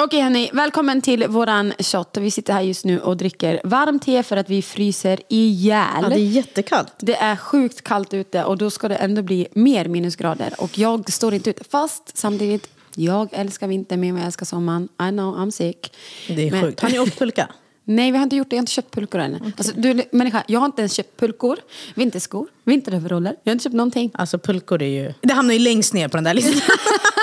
Okej hörni, välkommen till våran shot. Vi sitter här just nu och dricker varmt te för att vi fryser ihjäl. Ja, det är jättekallt. Det är sjukt kallt ute och då ska det ändå bli mer minusgrader. Och jag står inte ut. Fast samtidigt, jag älskar vintern mer än jag älskar sommaren. I know, I'm sick. Det är Men- sjukt. Har ni åkt pulka? Nej, vi har inte gjort det. Jag har inte köpt pulkor än. Alltså, du människa, jag har inte ens köpt pulkor, vinterskor, vinteröveraller. Jag har inte köpt någonting. Alltså pulkor är ju... Det hamnar ju längst ner på den där listan.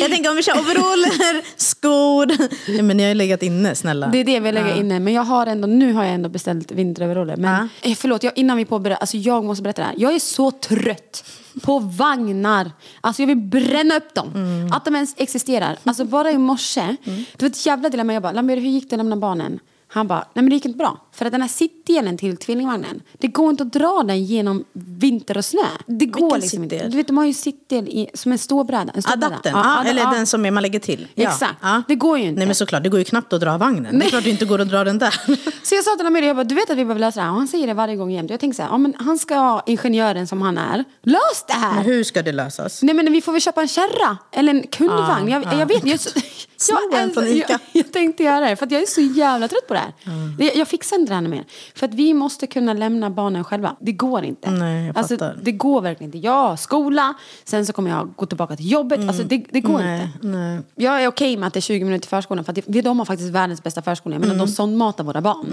jag tänker om vi kör overaller, skor. Ja, men ni har ju legat inne, snälla. Det är det vi lägger inne. Men jag har ändå, nu har jag ändå beställt vinteröveraller. Men Ja. eh, förlåt, jag, innan vi påbörjar, alltså jag måste berätta det här. Jag är så trött på vagnar. Alltså jag vill bränna upp dem. Mm. Att de ens existerar. Alltså bara i morse, det var ett jävla dilemma. Jag bara, hur gick det att lämna barnen? Han bara, nej men det gick inte bra. För att den här sittdelen till tvillingvagnen, det går inte att dra den genom vinter och snö. Det går Vilken liksom inte. sittdel? Du vet, de har ju sittdel i, som en ståbräda. En ståbräda. Adaptern, Ja, ad- eller ja. den som man lägger till. Ja. Exakt. Det går ju inte. Nej men såklart, det går ju knappt att dra vagnen. Det är klart det inte går att dra den där. Så jag sa till honom, jag bara, du vet att vi behöver lösa det här. Och han säger det varje gång jämt. Jag tänker så här, ja, men han ska ha ingenjören som han är. Lös det här! Men hur ska det lösas? Nej men vi får väl köpa en kärra eller en kundvagn. jag, jag vet jag, så, Snor jag, jag, Ica. jag tänkte göra det för jag är så jävla trött på det här. Det, jag fixar inte det här mer. För att vi måste kunna lämna barnen själva. Det går inte. Nej, jag alltså, fattar. det går verkligen inte. Jag har skola, sen så kommer jag gå tillbaka till jobbet. Alltså, det, det går Nej, inte. nej. Jag är okej med att det är 20 minuter till förskolan för att de har faktiskt världens bästa förskola. Jag menar, Mm. de sondmatar våra barn.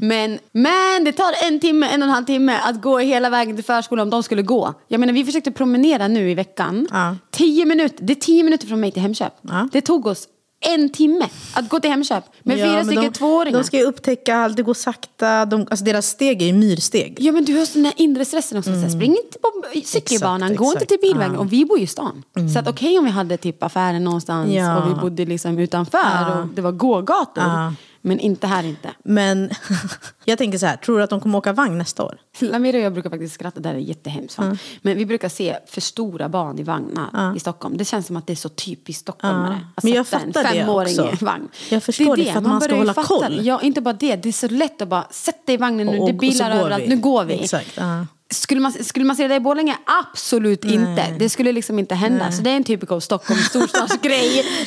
Men, men det tar en timme, en och en halv timme att gå hela vägen till förskolan om de skulle gå. Jag menar, vi försökte promenera nu i veckan. Ja. Tio minuter, det är tio minuter från mig till Hemköp. Ja. Det tog oss en timme att gå till Hemköp med Ja, fyra stycken de, tvååringar. De ska ju upptäcka allt, det går sakta. De, alltså deras steg är ju myrsteg. Ja men du har den här inre stressen också. Mm. Spring inte på cykelbanan, Exakt, gå inte exakt. till bilvägen. Ja. Och vi bor ju i stan. Så att okej om vi hade typ affären någonstans Ja. och vi bodde liksom utanför och det var gågator. Men inte här inte. Men jag tänker så här, tror du att de kommer åka vagn nästa år? Lamira och jag brukar faktiskt skratta, det här är jättehemskt. va? Men vi brukar se för stora barn i vagnar i Stockholm. Det känns som att det är så typiskt stockholmare. Ja. Att Men jag fattar det också. vagn. Jag förstår det, för att man ska börjar ju hålla fatta koll. det. Ja, inte bara det. Det är så lätt att bara sätta i vagnen nu. Och- det är bilar överallt. Nu går vi. Exakt, ja. Skulle man, skulle man se det i Borlänge? Absolut inte. Det skulle liksom inte hända. Så det är en typisk av Stockholm storstadsgrej.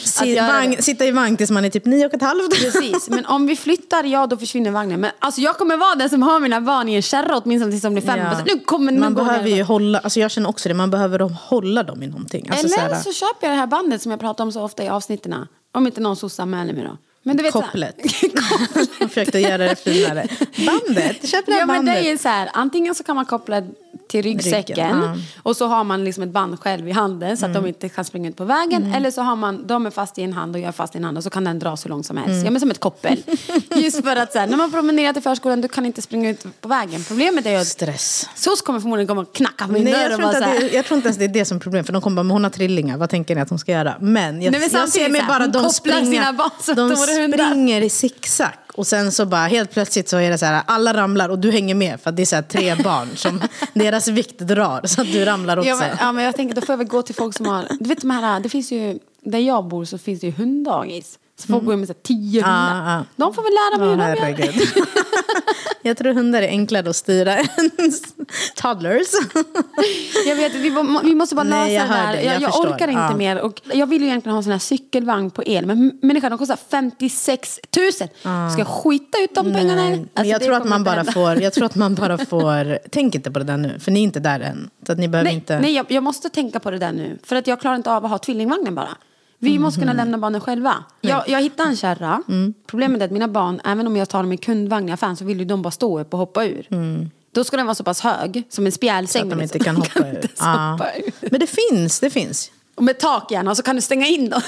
det. sitta i vagn tills man är typ nio och ett halvt. Precis, men om vi flyttar, ja då försvinner vagnen. Men alltså jag kommer vara den som har mina barn i en kärra åtminstone tills de blir fem. Ja. Alltså, nu kommer, nu man behöver ju hålla, alltså jag känner också det, man behöver hålla dem i någonting. Alltså Eller så här, så köper jag det här bandet som jag pratar om så ofta i avsnitten. Om inte någon soc-anmäler mig då. Men du vet här- Kopplet. Man försökte göra det finare. Bandet, köp det här Ja men det bandet. är så här, antingen så kan man koppla till ryggsäcken Ryggen, ja. och så har man liksom ett band själv i handen så att de inte kan springa ut på vägen. Eller så har man, de är fast i en hand och jag är fast i en hand och så kan den dra så långt som helst. Ja men som ett koppel. Just för att så här, när man promenerar till förskolan du kan inte springa ut på vägen. Problemet är ju att Stress. SOS kommer förmodligen komma och knacka på min Nej, dörr jag, tror inte det, jag tror inte ens det är det som är problemet. För de kommer bara, men hon har trillingar, vad tänker ni att hon ska göra? Men jag, Nej, men jag ser mig bara de som de springer i zigzag. Och sen så bara helt plötsligt så är det så här, alla ramlar och du hänger med för att det är så här tre barn som deras vikt drar så att du ramlar också. Ja men, ja, men jag tänker då får jag väl gå till folk som har, du vet de här, det finns ju, där jag bor så finns det ju hunddagis. Så folk går med så här, tio hundar. Mm. ja. De får väl lära mig Ja, hur de gör. jag tror hundar är enklare att styra än toddlers. Jag vet, vi, vi måste bara lösa Nej, jag det här. det, Jag, jag jag orkar inte Ja. mer. Och jag vill ju egentligen ha en sån här cykelvagn på el. Men människan, de kostar 56 000. Ska jag skita ut de pengarna? Alltså, jag, tror att man bara får, jag tror att man bara får... Tänk inte på det där nu, för ni är inte där än. Så att ni behöver Nej, inte... nej jag, jag måste tänka på det där nu. För att jag klarar inte av att ha tvillingvagnen bara. Vi måste kunna lämna barnen själva. Jag, jag hittade en kärra. Problemet är att mina barn, även om jag tar dem i kundvagn i affären så vill ju de bara stå upp och hoppa ur. Då ska den vara så pass hög, som en så spjälsäng. att de liksom. inte kan hoppa ur. inte Ja. hoppa ur. Men det finns, det finns. Och med tak gärna, så kan du stänga in dem.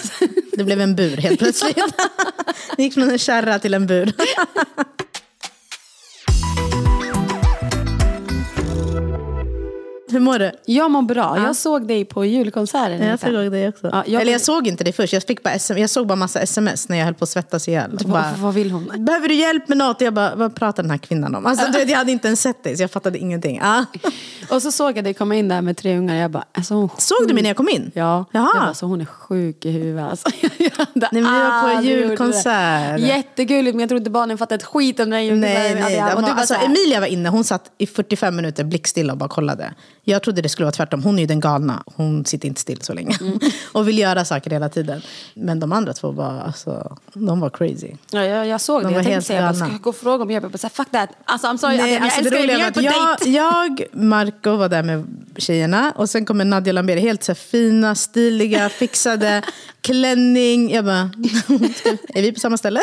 Det blev en bur helt plötsligt. Det gick från en kärra till en bur. Hur mår du? Jag mår bra. Jag såg dig på julkonserten. Jag såg dig också. Ja, jag- Eller jag såg inte det först, jag, fick bara SM, jag såg bara massa sms när jag höll på att svettas ihjäl. Och bara, vad vill hon? Behöver du hjälp med något? Jag bara, vad pratar den här kvinnan om? Alltså, du vet, jag hade inte ens sett dig så jag fattade ingenting. Ah. Och så såg jag dig komma in där med tre ungar. Jag bara, alltså hon Såg du mig när jag kom in? Ja, Jaha. jag bara, så hon är sjuk i huvudet. Alltså, jag hade Nej, men vi var på julkonsert. Jättegulligt, men jag tror inte barnen fattade ett skit om den här julkonserten. Nej, nej. Och du var, bara alltså, Emilia var inne, hon satt i 45 minuter blickstilla och bara kollade. Jag trodde det skulle vara tvärtom. Hon är ju den galna. Hon sitter inte still så länge. Mm. och vill göra saker hela tiden. Men de andra två var, alltså, de var crazy. Ja, jag, jag såg De det. Jag tänkte säga, ska jag gå och fråga om hjälp? Jag fuck that. Alltså, I'm sorry, Nej, alltså, jag det älskar dig, jag på jag, dejt. jag, Marco var där med tjejerna och sen kommer Nadja Lamberi, helt så fina, stiliga, fixade, klänning. Jag bara, är vi på samma ställe?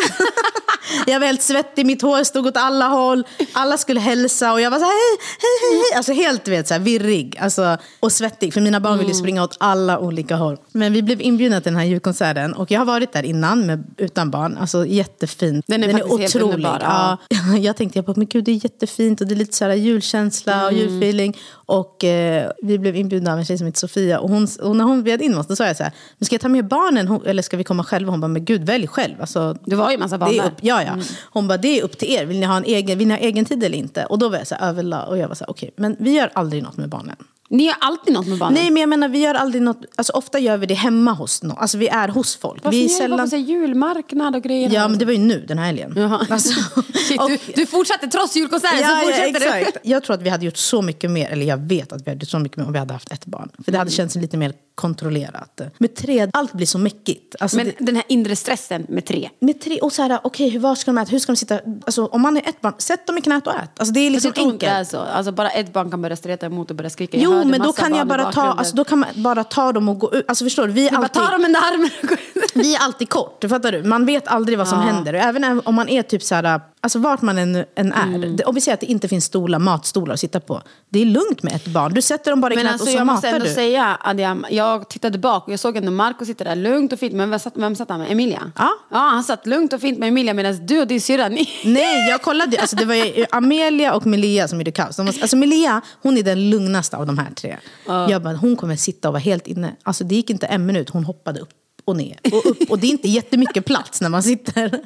Jag var helt svettig, mitt hår stod åt alla håll. Alla skulle hälsa och jag var så här, hej, hej, hej. Alltså helt vet, så här, virrig alltså, och svettig. För mina barn ville springa åt alla olika håll. Men vi blev inbjudna till den här julkonserten och jag har varit där innan med, utan barn. Alltså jättefint. Den är faktiskt helt underbar, Ja. Jag tänkte, jag bara, men gud det är jättefint och det är lite så här julkänsla och Mm. julfeeling. Och eh, vi blev inbjudna av en tjej som heter Sofia. Och, hon, och när hon bjöd in oss, då sa jag så här, men ska jag ta med barnen eller ska vi komma själva? Hon bara, men gud välj själv. Alltså, Det var ju en massa barn där. ja, ja. Hon bara, det är upp till er. Vill ni ha en egen, vill ni ha egen tid eller inte? Och då var jag så här, överlag. Och jag var så här, okej, men vi gör aldrig något med barnen. Ni gör alltid något med barnen. Nej, men jag menar, vi gör aldrig något, alltså ofta gör vi det hemma hos någon. Alltså vi är hos folk. Varför vi är ni sällan... här julmarknad och grejer? Ja, men det var ju nu, den här helgen. Alltså, Shit, och- du, du fortsatte trots julkonserten Ja, så ja, fortsätter exakt. du. Jag tror att vi hade gjort så mycket mer, eller jag vet att vi hade gjort så mycket mer om vi hade haft ett barn. För det hade känts lite mer kontrollerat. Med tre, allt blir så mäckigt. Alltså, Men det, den här inre stressen med tre. med tre, och så här, okej, hur var ska de äta? Hur ska de sitta? Alltså, om man är ett barn, sätt dem i knät och ät. Alltså, det är liksom inte det är enkelt. så. Alltså, bara ett barn kan börja streta emot och börja skrika. Jag Jo, men då kan, jag bara ta, alltså, då kan man bara ta dem och gå ut. Alltså, förstår du? Vi är, Du bara alltid, ta dem under armen och gå ut. vi är alltid kort, fattar du? Man vet aldrig vad som händer. Och Även om man är typ så här, alltså vart man än, än är. Mm. Om vi säger att det inte finns stolar, matstolar att sitta på. Det är lugnt med ett barn. Du sätter dem bara i Men knät alltså, och så jag måste matar ändå du. säga, Adiam, jag tittade bak och jag såg ändå Marco sitta där lugnt och fint. Men vem satt, vem satt han med? Emilia? Ja. ja. Han satt lugnt och fint med Emilia medan du och din syrra, ni... Nej, jag kollade. Alltså, det var ju Amelia och Melia som gjorde kaos. De var, alltså, Melia, hon är den lugnaste av de här tre. Jag bara, hon kommer sitta och vara helt inne. Alltså, det gick inte en minut, hon hoppade upp och ner och upp. Och det är inte jättemycket plats när man sitter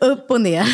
upp och ner.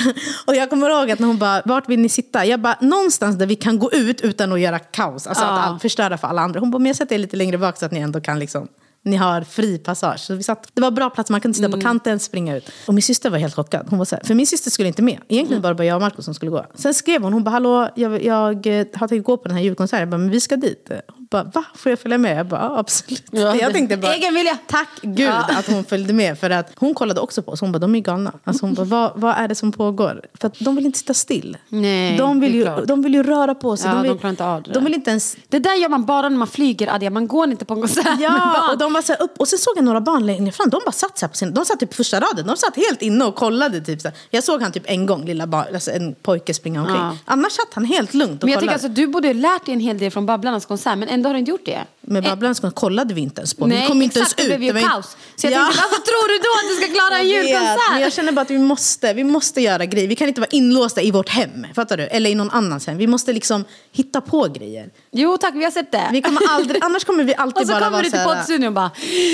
Och jag kommer ihåg att när hon bara, vart vill ni sitta? Jag bara, någonstans där vi kan gå ut utan att göra kaos. Alltså Ja. att förstöra för alla andra. Hon bara, men jag sätter er lite längre bak så att ni ändå kan liksom ni har fri passage. Så vi satt, det var bra plats, man kunde sitta Mm. på kanten, springa ut. Och min syster var helt chockad. Hon var så här, för min syster skulle inte med. Egentligen Mm. var det bara jag och Marco som skulle gå. Sen skrev hon, hon bara, hallå, jag, jag eh, har tänkt gå på den här julkonserten. Jag bara, men vi ska dit. Bara, va? Får jag följa med? Jag bara, absolut. Ja, jag tänkte bara, egen vilja. tack gud Ja. att hon följde med. För att hon kollade också på oss. Hon bara, de är galna. Alltså hon bara, vad, vad är det som pågår? För att de vill inte sitta still. Nej, de, vill ju, klart. de vill ju röra på sig. Ja, de, vill, de klarar inte av det. De vill inte ens Det där gör man bara när man flyger, Adia. Man går inte på en konsert Ja, och de var så upp. Och sen såg jag några barn längre fram. De bara satt så på sin, De satt typ på första raden. De satt helt inne och kollade. Typ så här. Jag såg han typ en gång, lilla barn, alltså en pojke springa omkring. Ja. Annars satt han helt lugnt och Men jag tycker kollade. alltså, du borde ha lärt dig en hel del från Babblarnas konsert, men ändå har du inte gjort det. Men Babblarnas konsert kollade vi inte ens på. Nej, vi kom inte ens exakt, ut. det blev ju inte- kaos. Så jag Ja. tänkte, varför tror du då att du ska klara en julkonsert? Men jag känner bara att vi måste, vi måste göra grejer. Vi kan inte vara inlåsta i vårt hem. Fattar du? Eller i någon annans hem. Vi måste liksom hitta på grejer. Jo tack, vi har sett det. Vi kommer aldrig, annars kommer vi alltid och så bara kommer vara du till poddstudion och bara,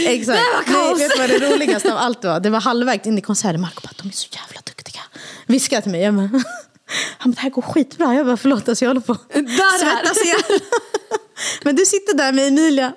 Exakt. det var kaos. Nej, vet du vad det roligaste av allt var? Det var halvvägs in i konserten. Marco bara, de är så jävla duktiga. Viskade till mig. Jag bara, han bara, det här går skitbra. Jag bara, förlåt, alltså jag håller på att svettas ihjäl. Men du sitter där med Emilia.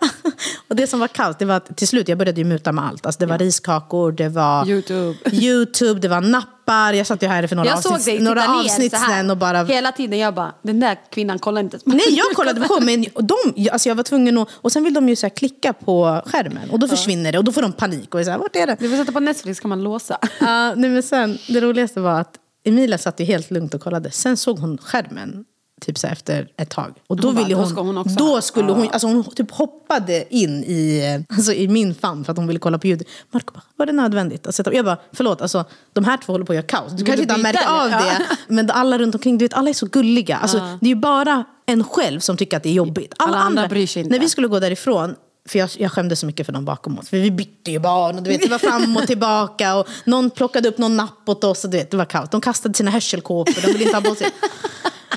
Och det som var kaos, det var att till slut, jag började ju muta med allt. Alltså det var riskakor, det var YouTube. YouTube, det var nappar. Jag satt ju här för några jag såg avsnitt, dig titta några ner avsnitt sen och bara... Hela tiden jag bara, den där kvinnan kollar inte Nej, jag kollade på men de, alltså jag var tvungen att... Och sen vill de ju så klicka på skärmen och då försvinner det och då får de panik och är så här, vart är det? Du får sätta på Netflix kan man låsa. Ja, nej, men sen, det roligaste var att Emilia satt ju helt lugnt och kollade. Sen såg hon skärmen typ så efter ett tag. Och då, Hon bara, ville då hon, ska hon då skulle hon, alltså hon typ hoppade in i, alltså i min famn för att hon ville kolla på ljud. Marco bara, var det nödvändigt sätta Jag bara, förlåt, alltså, de här två håller på att göra kaos. Du kanske inte har märkt av det. Men alla runt omkring, du vet, alla är så gulliga. Alltså, Det är ju bara en själv som tycker att det är jobbigt. Alla andra bryr sig inte. När vi skulle gå därifrån, för jag, jag skämde så mycket för dem bakom oss. För vi bytte ju barn och du vet, det var fram och tillbaka. Och någon plockade upp någon napp åt oss och du vet, det var kaos. De kastade sina hörselkåpor, de ville inte ha på sig.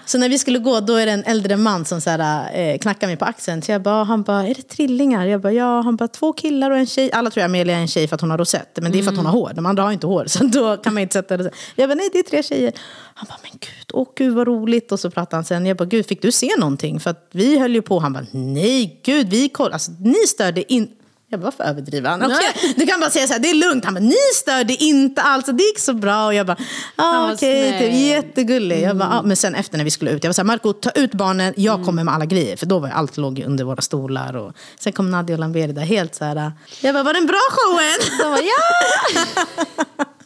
Så när vi skulle gå, då är det en äldre man som så här, eh, knackar mig på axeln. Så jag bara, han bara, är det trillingar? Jag bara, ja. Han bara, två killar och en tjej. Alla tror Amelia är en tjej för att hon har rosett. Men det är för att hon har hår. De andra har inte hår. Så då kan man inte sätta det. Jag bara, nej det är tre tjejer. Han bara, men gud, åh gud vad roligt. Och så pratade han sen. Jag bara, gud fick du se någonting? För att vi höll ju på. Han bara, nej gud, vi kollade. Alltså, ni störde in. Jag bara, varför överdriver han? Okay. Du kan bara säga så här, det är lugnt. Han bara, ni störde inte alls, det gick så bra. Och jag bara, ah, okej, okay, typ, jättegullig. Mm. Jag bara, ah. Men sen efter när vi skulle ut, jag var så här, Marco ta ut barnen, jag mm. kommer med alla grejer. För då var allt låg under våra stolar. Och sen kom Nadia och Lamberi där helt så här, jag bara, var det en bra showen? De bara, ja!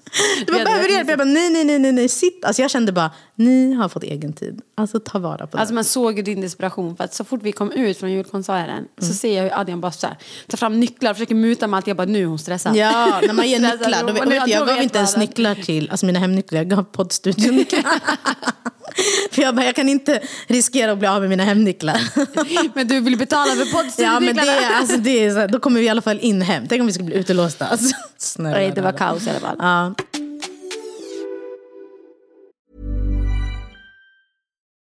Du bara, behöver hjälp? Jag bara, nej, nej, nej, nej, nej, sitt. Alltså jag kände bara, ni har fått egen tid. Alltså ta vara på det. Alltså man såg din desperation. För att så fort vi kom ut från julkonserten mm. så ser jag hur Adrian bara så här, tar fram nycklar och försöker muta med allt. Jag bara, nu är hon stressad. Ja, när man ger nycklar. Då, vet, jag, jag gav inte ens nycklar till, alltså mina hemnycklar, jag gav poddstudion För jag bara, jag kan inte riskera att bli av med mina hemnycklar. men du vill betala för poddstudionycklarna? Ja, men det, alltså, det är så, då kommer vi i alla fall in hem. Tänk om vi skulle bli utelåsta. Alltså, snälla, det var kaos i alla fall. Ja.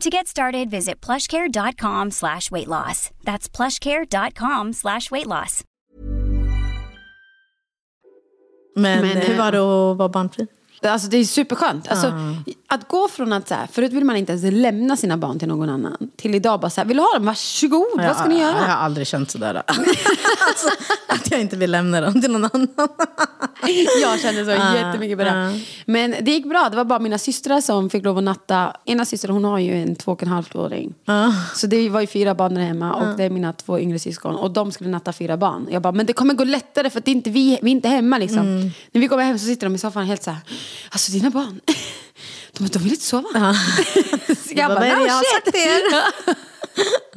To get started, visit plushcare.com slash weight loss. That's plushcare.com slash weight loss. Men, Men hur var det att vara barnfri? Alltså det är superskönt. Alltså, uh. Att gå från att så här, förut vill man inte ens lämna sina barn till någon annan. Till idag bara så här, vill du ha dem? Varsågod, ja, vad ska ni göra? Jag har aldrig känt sådär. alltså, att jag inte vill lämna dem till någon annan. jag kände så uh, jättemycket på det. Uh. Men det gick bra. Det var bara mina systrar som fick lov att natta. Ena systern hon har ju en två och en halvt åring. Så det var ju fyra barn där hemma och det är mina två yngre syskon. Och de skulle natta fyra barn. Jag bara, men det kommer gå lättare för att det är inte vi, vi är inte hemma liksom. Mm. När vi kommer hem så sitter de i soffan helt så här, alltså dina barn. De, de vill inte sova. Jag bara, jag har sagt er.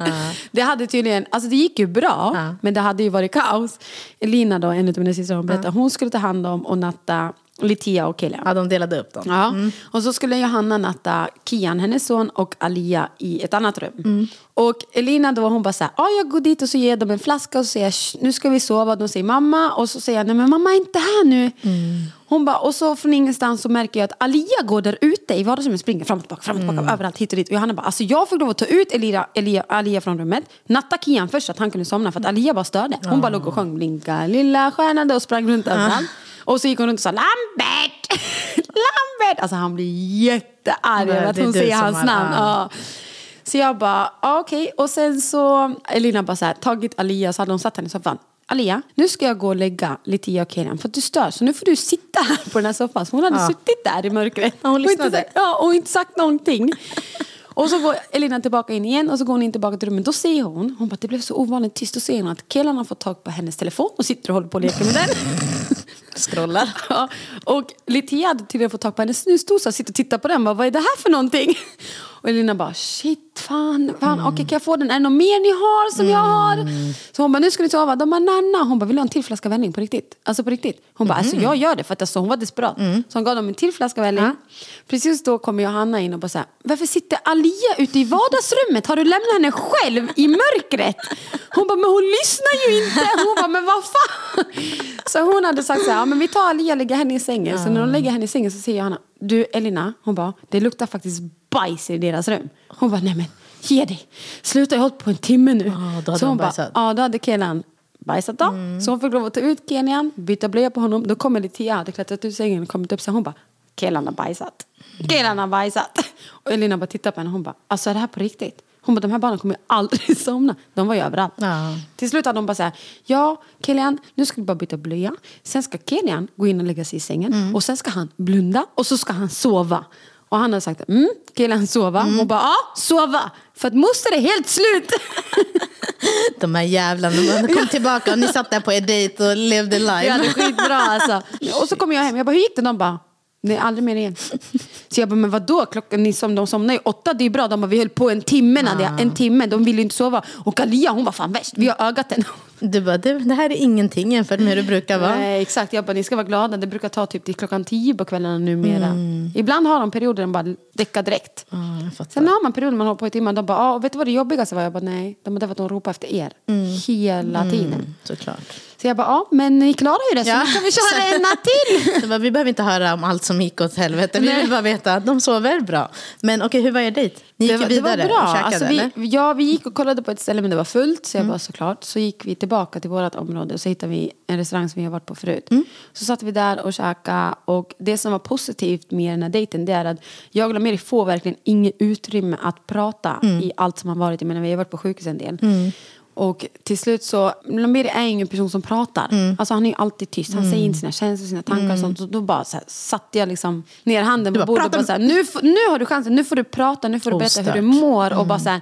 Uh. Det hade tydligen, alltså det gick ju bra, uh. men det hade ju varit kaos. Elina då, en av mina systrar, hon berättade, uh. hon skulle ta hand om och natta Litia och Killian. Ja, de delade upp dem. Ja. Mm. Och så skulle Johanna natta Kian, hennes son, och Alia i ett annat rum. Mm. Och Elina då, hon bara så här, ah, jag går dit och så ger dem en flaska och säger nu ska vi sova. De säger mamma och så säger jag, nej men mamma är inte här nu. Mm. Hon bara, och så från ingenstans så märker jag att Alia går där ute i vardagsrummet, springer fram och tillbaka, fram och tillbaka, mm. överallt, hit och dit. Och Johanna bara, alltså jag fick lov att ta ut Elia, Elia, Alia från rummet, natta Kian först så att han kunde somna för att Alia bara störde. Hon bara låg och sjöng blinka lilla stjärna och sprang runt överallt. Och så gick hon runt och sa Lambert! Lambert! Alltså han blir jättearg över att hon säger hans namn. Ja. Så jag bara, okej. Okay. Och sen så, Elina bara så här, tagit Alia så hade hon satt henne i soffan. Alia, nu ska jag gå och lägga Litia och Keran för att du stör. Så nu får du sitta här på den här soffan. Så hon hade ja. suttit där i mörkret. Ja, hon lyssnade. Och inte, ja, och inte sagt någonting. Och så går Elina tillbaka in igen och så går hon in tillbaka till rummet. Då ser hon, hon bara det blev så ovanligt tyst. Då ser hon att killarna har fått tag på hennes telefon och sitter och håller på och leker med den. Scrollar. Ja, och Litia hade tydligen fått tag på hennes snusdosa och sitter och tittar på den. Bara, vad är det här för någonting? Och Elina bara shit, fan, fan. Mm. okej kan jag få den? Är det något mer ni har som mm. jag har? Så hon bara, nu ska ni sova. De bara, nanna. Hon bara, vill du ha en till flaska välling på riktigt? Alltså på riktigt. Hon bara, alltså jag gör det för att alltså, hon var desperat. Mm. Så hon gav dem en till flaska välling. Ja. Precis då kommer Johanna in och bara så här, varför sitter Alia ute i vardagsrummet? Har du lämnat henne själv i mörkret? Hon bara, men hon lyssnar ju inte. Hon bara, men vad fan? Så hon hade sagt så här, ja, men vi tar Alia och lägger henne i sängen. Så när de lägger henne i sängen så säger Johanna, du Elina, hon bara, det luktar faktiskt bajs i deras rum. Hon bara, nej men ge dig. Sluta, jag har hållit på en timme nu. Oh, då hade så hon bara, ja då hade killen bajsat då. Mm. Så hon fick lov att ta ut Kenian, byta blöja på honom. Då kommer Litia, hade klättrat ut sängen och kommit upp så hon bara, killen har bajsat. Killen har bajsat. Och Elina bara tittar på henne och hon bara, alltså är det här på riktigt? Hon bara, de här barnen kommer aldrig somna. De var ju överallt. Ja. Till slut hade de bara så här, ja Kilian, nu ska vi bara byta blöja. Sen ska Kilian gå in och lägga sig i sängen. Mm. Och sen ska han blunda och så ska han sova. Och han hade sagt, mm, Kilian sova. Mm. Hon bara, ja sova. För att moster är helt slut. De här jävlarna, de kom tillbaka och ni satt där på er dejt och levde live. Vi hade skitbra alltså. Och så kom jag hem, jag bara, hur gick det? De bara, nej aldrig mer igen. Så jag bara, men vadå, klockan, ni som, de somnade ju åtta, det är bra. De bara, vi höll på en timme Nadia, en timme. De ville ju inte sova. Och Alia hon var fan värst, vi har ögat henne. Du bara, det, det här är ingenting jämfört med hur det brukar vara. Nej, exakt. Jag bara, ni ska vara glada. Det brukar ta typ till klockan tio på kvällarna numera. Ibland har de perioder där de bara däckar direkt. Fattar. Sen har man perioder man håller på i timmar. De bara, ah, vet du vad det jobbigaste var? Jag bara, nej. De bara, det var att de ropade efter er. Hela tiden. Såklart. Så jag bara, ja men ni klarar ju det. Så Ja. nu kan vi köra en natt till. Så bara, vi behöver inte höra om allt som gick åt helvete. Vi Nej. vill bara veta att de sover bra. Men okej, hur var er dejt? Ni gick det, var- vidare det var bra. och käkade, Alltså, eller? vi, ja, vi gick och kollade på ett ställe men det var fullt. Så jag Mm. bara såklart. Så gick vi tillbaka till vårt område och så hittade vi en restaurang som vi har varit på förut. Mm. Så satt vi där och käkade. Och det som var positivt med den här dejten det är att jag och Lameri får verkligen inget utrymme att prata Mm. i allt som har varit. Jag menar, vi har varit på sjukhus en del. Och till slut så, Lameri är ingen person som pratar. Mm. Alltså han är ju alltid tyst. Han säger inte sina känslor, sina tankar och sånt. Så då bara så här, satte jag liksom ner handen på bordet och "Prata bara så här, nu, nu har du chansen, nu får du prata, nu får du berätta hur du mår. Och bara så här,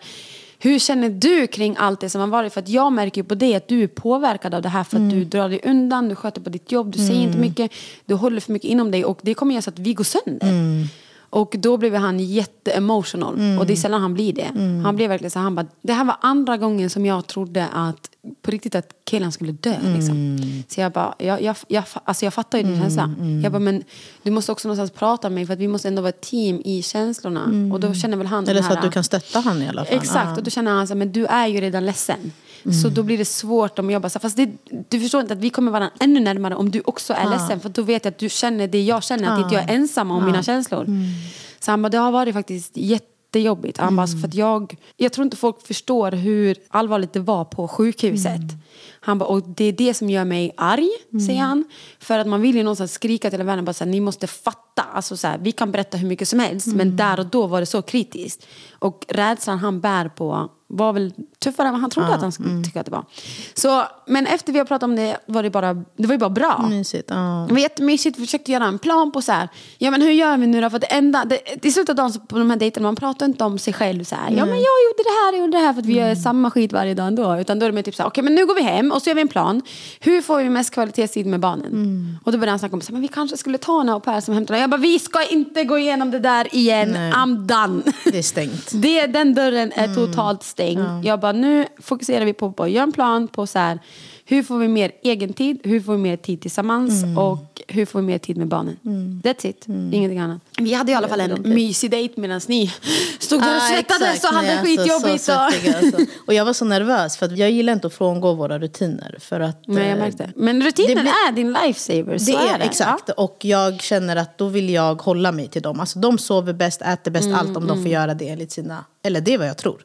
hur känner du kring allt det som har varit? För att jag märker ju på dig att du är påverkad av det här för att du drar dig undan, du sköter på ditt jobb, du säger inte mycket, du håller för mycket inom dig och det kommer göra så att vi går sönder. Och då blev han jätte-emotional. Och det är sällan han blir det. Han blev verkligen så han bara, det här var andra gången som jag trodde att på riktigt att killen skulle dö. Liksom. Så jag bara, jag, jag, jag, alltså jag fattar ju din känsla. Jag bara, men du måste också någonstans prata med mig för att vi måste ändå vara ett team i känslorna. Och då känner väl han Eller så här, att du kan stötta han i alla fall. Exakt, och då känner han så här, men du är ju redan ledsen. Mm. Så då blir det svårt om jag bara, fast det, du förstår inte att vi kommer varandra ännu närmare om du också är ledsen. För då vet jag att du känner det jag känner, att inte jag är ensam om mina känslor. Mm. Så han bara, det har varit faktiskt jättejobbigt. Han bara, för att jag, jag tror inte folk förstår hur allvarligt det var på sjukhuset. Mm. Han bara, och det är det som gör mig arg, säger han. För att man vill ju någonstans skrika till världen, bara så här, ni måste fatta. Alltså, så här, vi kan berätta hur mycket som helst, Mm. men där och då var det så kritiskt. Och rädslan han bär på var väl tuffare än vad han trodde att han skulle mm. tycka att det var. Så, men efter vi har pratat om det var det, bara, det var ju bara bra. Mysigt. Ja. Det var jättemysigt, vi försökte göra en plan på så här, ja men hur gör vi nu då? För det enda, det, i slutet av dagen så på de här dejterna, man pratar inte om sig själv så här, ja men jag gjorde det här, jag gjorde det här för att vi gör samma skit varje dag ändå. Utan då är det mer typ så här, okej men nu går vi hem och så gör vi en plan. Hur får vi mest kvalitetstid med barnen? Och då började han snacka om, så här, men vi kanske skulle ta en au pair som hämtar. Jag bara, vi ska inte gå igenom det där igen, Nej. I'm done. Det är stängt. Det, den dörren är Mm. totalt stängd. Jag bara, nu fokuserar vi på att göra en plan på så här, hur får vi mer egen tid, hur får vi mer tid tillsammans Mm. och hur får vi mer tid med barnen. That's it, ingenting annat. Vi hade i alla fall en mysig dejt medan ni stod där och Ja, svettades och hade Nej, alltså, skitjobbigt. så och... alltså. Och jag var så nervös för att jag gillar inte att frångå våra rutiner. För att, Nej, jag eh, märkte. Men rutinen blir- är din lifesaver, så Det är, är det. exakt. Och jag känner att då vill jag hålla mig till dem. Alltså de sover bäst, äter bäst, Mm, allt om de får göra det enligt sina... Eller det är vad jag tror.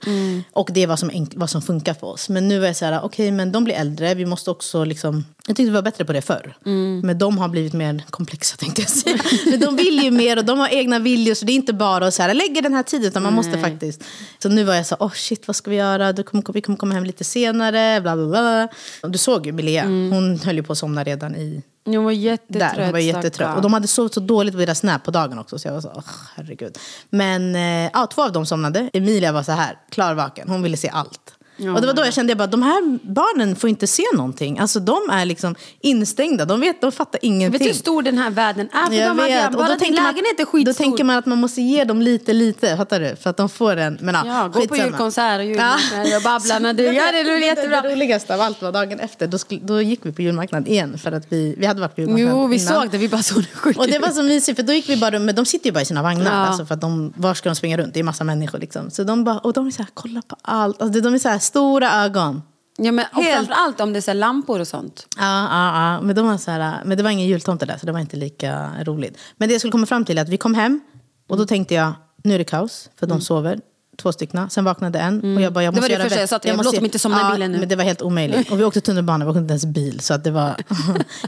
Och det är vad som, vad som funkar för oss. Men nu är jag så här, okej men de blir äldre, vi måste också liksom... Jag tyckte vi var bättre på det förr. Mm. Men de har blivit mer komplexa tänkte jag säga. men de vill ju mer och de har egna viljor så det är inte bara att så här, lägga den här tiden utan man måste faktiskt... Så nu var jag så oh shit vad ska vi göra? Du kommer, vi kommer komma hem lite senare, bla bla bla. Och du såg ju Milea, hon höll ju på att somna redan i Jag var jättetrött. där. Hon var jättetrött. Och de hade sovit så dåligt på deras snap på dagen också. Så jag var så, åh, herregud. Men eh, ja, två av dem somnade. Emilia var så här, klarvaken. Hon ville se allt. Och det var då jag kände att de här barnen får inte se någonting. Alltså de är liksom instängda. De, vet, de fattar ingenting. Vet du hur stor den här världen är för Jag? Adrian? vet. Och Bara då din tänker, man, lägenhet är då skitstor. tänker man att man måste ge dem lite, lite. Fattar du? För att de får en... Men, ja, Ja, gå på julkonsert och julmarknad och babbla när du gör det. Det blir jättebra. Det roligaste av allt var dagen efter. Då, skulle, då gick vi på julmarknad igen. För att vi, vi hade varit på julmarknad Jo, vi innan. såg det. Vi bara såg det sjukt Och det var så mysigt för då gick vi bara men de sitter ju bara i sina vagnar. Ja. Alltså för att de, var ska de springa runt? Det är massa människor liksom. Så de bara, och de är så här, kolla på allt. Alltså de är så här, stora ögon. Ja, men, och Helt- framförallt om det är så här lampor och sånt. Ja, ja, ja. Men, de var så här, men det var ingen jultomte där så det var inte lika roligt. Men det jag skulle komma fram till är att vi kom hem och då tänkte jag, nu är det kaos för de sover. Två stycken. Sen vaknade en. Och jag bara, jag Mm. Det måste var det göra första jag sa till dig, måste- låt dem inte somna i ja, bilen nu. Men det var helt omöjligt. Och vi åkte tunnelbana, vi åkte inte ens bil. Så att det var...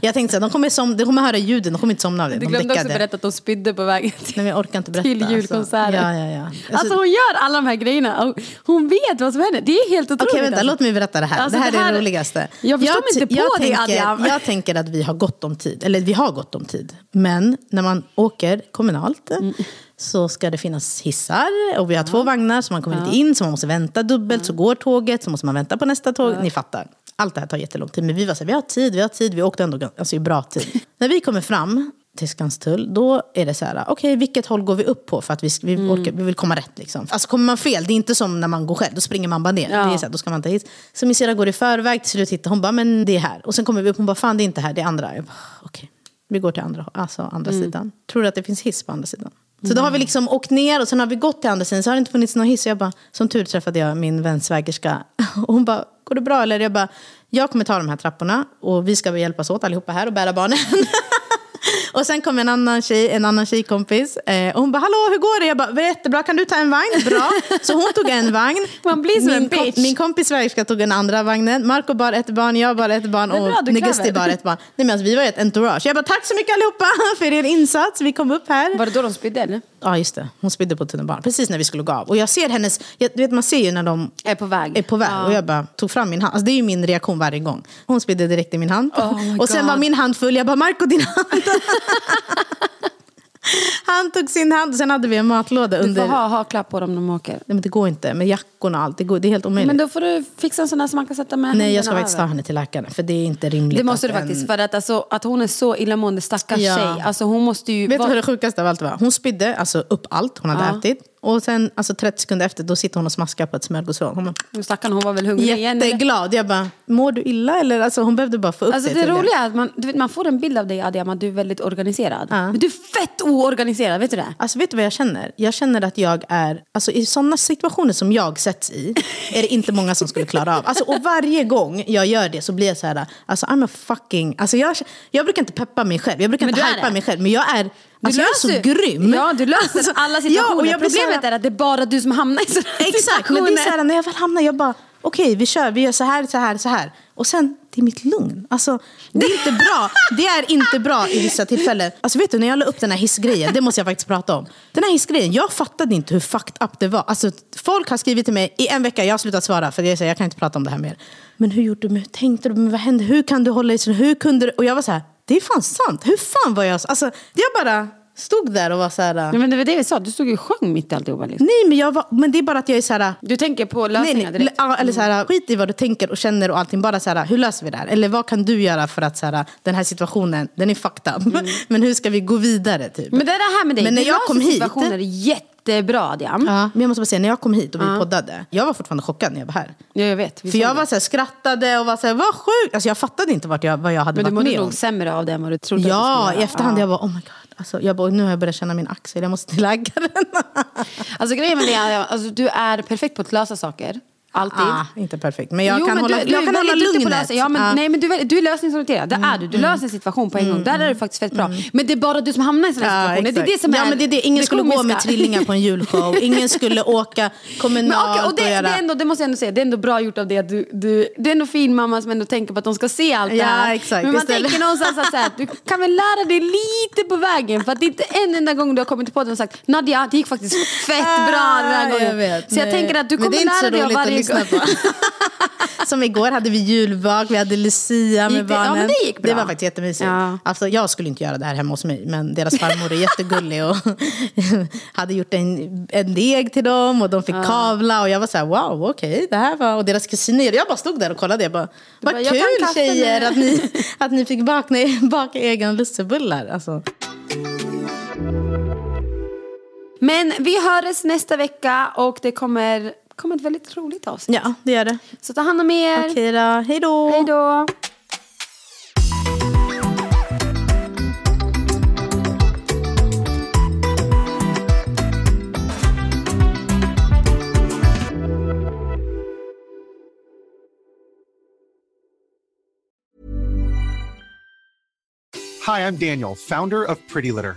jag tänkte så här, de kommer, som, de kommer höra ljuden, de kommer inte somna av det. Du De glömde också däckade. berätta att de spydde på vägen till, Nej, jag orkar inte berätta. till julkonserten. Alltså. Ja, ja, ja. Alltså, Alltså, hon gör alla de här grejerna. Hon vet vad som händer. Det är helt otroligt. Okej, vänta, alltså. låt mig berätta det här. Alltså, det här det här- är det roligaste. Jag förstår mig ty- inte på tänker, Adrian. Jag tänker att vi har gott om tid. Eller vi har gott om tid. Men när man åker kommunalt Mm. Så ska det finnas hissar. Och vi har två vagnar så man kommer inte in. Så man måste vänta dubbelt. Så går tåget så måste man vänta på nästa tåg. Ni fattar. Allt det här tar jättelång tid. Men vi var så här, vi har tid, vi har tid. Vi åkte ändå alltså, i bra tid. när vi kommer fram till Skanstull, då är det så här, okej vilket håll går vi upp på för att vi, vi, Mm. orkar, vi vill komma rätt liksom. Alltså kommer man fel, det är inte som när man går själv, då springer man bara ner. Ja. Det är så här, då ska man ta hiss. Så min syrra går i förväg, till slut hittar hon bara, men det är här. Och sen kommer vi upp, hon bara, fan det är inte här, det är andra. Jag bara, okej. Vi går till andra, alltså andra Mm. sidan. Tror du att det finns hiss på andra sidan? Så då har vi liksom åkt ner och sen har vi gått till andra sidan så har det inte funnits någon hiss. Så jag bara, som tur träffade jag min vän svägerska. Och hon bara, går det bra eller? Jag bara, jag kommer ta de här trapporna och vi ska hjälpas åt allihopa här och bära barnen. Och sen kom en annan, tjej, en annan tjejkompis eh, och hon bara “Hallå, hur går det?” Jag bara “Jättebra, kan du ta en vagn?” Bra. Så hon tog en vagn. Man blir som min, en bitch. min kompis svägerska tog den andra vagnen. Marco bar ett barn, jag bar ett barn och Negusti bar ett barn. Nej, men alltså, vi var ett entourage. Jag bara “Tack så mycket allihopa för er insats, vi kom upp här”. Var det då de spydde? Ja, just det. Hon spydde på tunnelbanan precis när vi skulle gå av. Och jag ser hennes, jag, du vet man ser ju när de Är på väg. är på väg. Ja. Och jag bara tog fram min hand. Alltså, det är ju min reaktion varje gång. Hon spydde direkt i min hand. Oh och sen var min hand full. Jag bara, Marco din hand. Han tog sin hand och sen hade vi en matlåda Du under. får ha haklapp på dem när de åker. Nej, men det går inte. Med jackorna och allt. Det, går, det är helt omöjligt. Men då får du fixa en sån där som man kan sätta med Nej, jag ska faktiskt ta över. henne till läkaren. För det är inte rimligt. Det måste du faktiskt. en- För att, alltså, att hon är så illamående stackars Ja. tjej. Alltså, hon måste ju... Vet du vad det sjukaste av allt var? Hon spydde alltså, upp allt hon hade Ja. ätit. Och sen alltså, 30 sekunder efter då sitter hon och smaskar på ett smörgåsroll. Hon bara, Stackarn, hon var väl hungrig igen. eller? Jätteglad. Jag bara, mår du illa? Eller, alltså, hon behövde bara få upp Alltså det. det roliga är att man, vet, man får en bild av dig Adiam att du är väldigt organiserad. Ja. Men du är fett oorganiserad, vet du det? Alltså vet du vad jag känner? Jag känner att jag är, alltså i sådana situationer som jag sätts i, är det inte många som skulle klara av. Alltså, och varje gång jag gör det så blir jag så här, alltså I'm a fucking, alltså jag, jag brukar inte peppa mig själv, jag brukar Men inte hypa mig själv, men jag är, Du alltså jag är så löser- grym. Ja, du löser Alltså, alla ja, situationer. blir så här- Problemet är att det är bara du som hamnar i sådana här Exakt, men det är så här, när jag väl hamnar, jag bara, okej vi kör, vi gör så här, så här, så här. Och sen, det är mitt lugn. Alltså, det är inte bra. Det är inte bra i vissa tillfällen. Alltså vet du, när jag la upp den här hissgrejen, det måste jag faktiskt prata om. Den här hissgrejen, jag fattade inte hur fucked up det var. Alltså, folk har skrivit till mig i en vecka, jag har slutat svara för jag säger jag kan inte prata om det här mer. Men hur gjorde du? Hur tänkte du? Men vad hände? Hur kan du hålla dig så? Hur kunde du? Och jag var så här, det är fan sant. Hur fan var jag så? Alltså, jag bara stod där och var så här... Nej, men det var det vi sa, du stod ju och sjöng mitt i alltihopa. Liksom. Nej, men, jag var, men det är bara att jag är så här... Du tänker på Nej, lösningar nej, direkt. ja, eller så här, skit i vad du tänker och känner och allting. Bara så här, hur löser vi det här? Eller vad kan du göra för att så här, den här situationen, den är fucked up. Men hur ska vi gå vidare? Typ? Men det är det här med dig, Men när jag kom hit- situationer jättebra Adiam. Ja, men jag måste bara säga, när jag kom hit och vi poddade, jag var fortfarande chockad när jag var här. Ja, jag vet. För jag det. var så här, skrattade och var så här, vad sjukt. Alltså, jag fattade inte vart jag, vad jag hade Men du varit mådde med om. nog sämre av det än vad du trodde du Ja, i efterhand Ja. jag bara, oh my god. Alltså, jag bara, nu har jag börjat känna min axel, jag måste till läkaren. Alltså grejen med det är alltså, du är perfekt på att lösa saker. Alltid. ah, inte perfekt, men jag jo, kan men hålla, du, du jag är kan hålla lugnet. Ja, men. Mm, nej, men du, du är lösningsorienterad. Det är du. Du löser en situation på en gång. Där är du faktiskt fett bra. Men det är bara du som hamnar i sådana Ja, situationer. Det är det som är ja, men det är det. Ingen det skulle gå komiska. med trillingar på en julshow. Ingen skulle åka Men, kommunalt okej, och det, och göra... det, är ändå, det måste jag ändå säga, det är ändå bra gjort av det att du, du, du är ändå fin mamma som ändå tänker på att de ska se allt det Ja, här. exakt. Men man Istället- tänker någonstans att så här, du kan väl lära dig lite på vägen. För att det är inte en enda gång du har kommit på det och sagt Nadja, det gick faktiskt fett bra den här Ah, gången. jag vet, så jag nej. tänker att du Men kommer det lära dig av varje lyssna på. Som igår hade vi julbak, vi hade Lucia med det- ja, barnen. men det gick bra. var faktiskt jättemysigt. Ja. Alltså, jag skulle inte göra det här hemma hos mig, men deras farmor är jättegullig och hade gjort en, en deg till dem och de fick kavla och jag var så här, wow, okej, det här var... Och deras kusiner, jag bara stod där och kollade, jag bara, vad bara, kul tjejer nu." att ni, att ni fick baka, baka egna lussebullar. Alltså. Men vi hörs nästa vecka och det kommer, kommer ett väldigt roligt avsnitt. Ja, det gör det. Så ta hand om er. Okej då, hej då. Hej då. Hi, I'm Daniel, founder of Pretty Litter.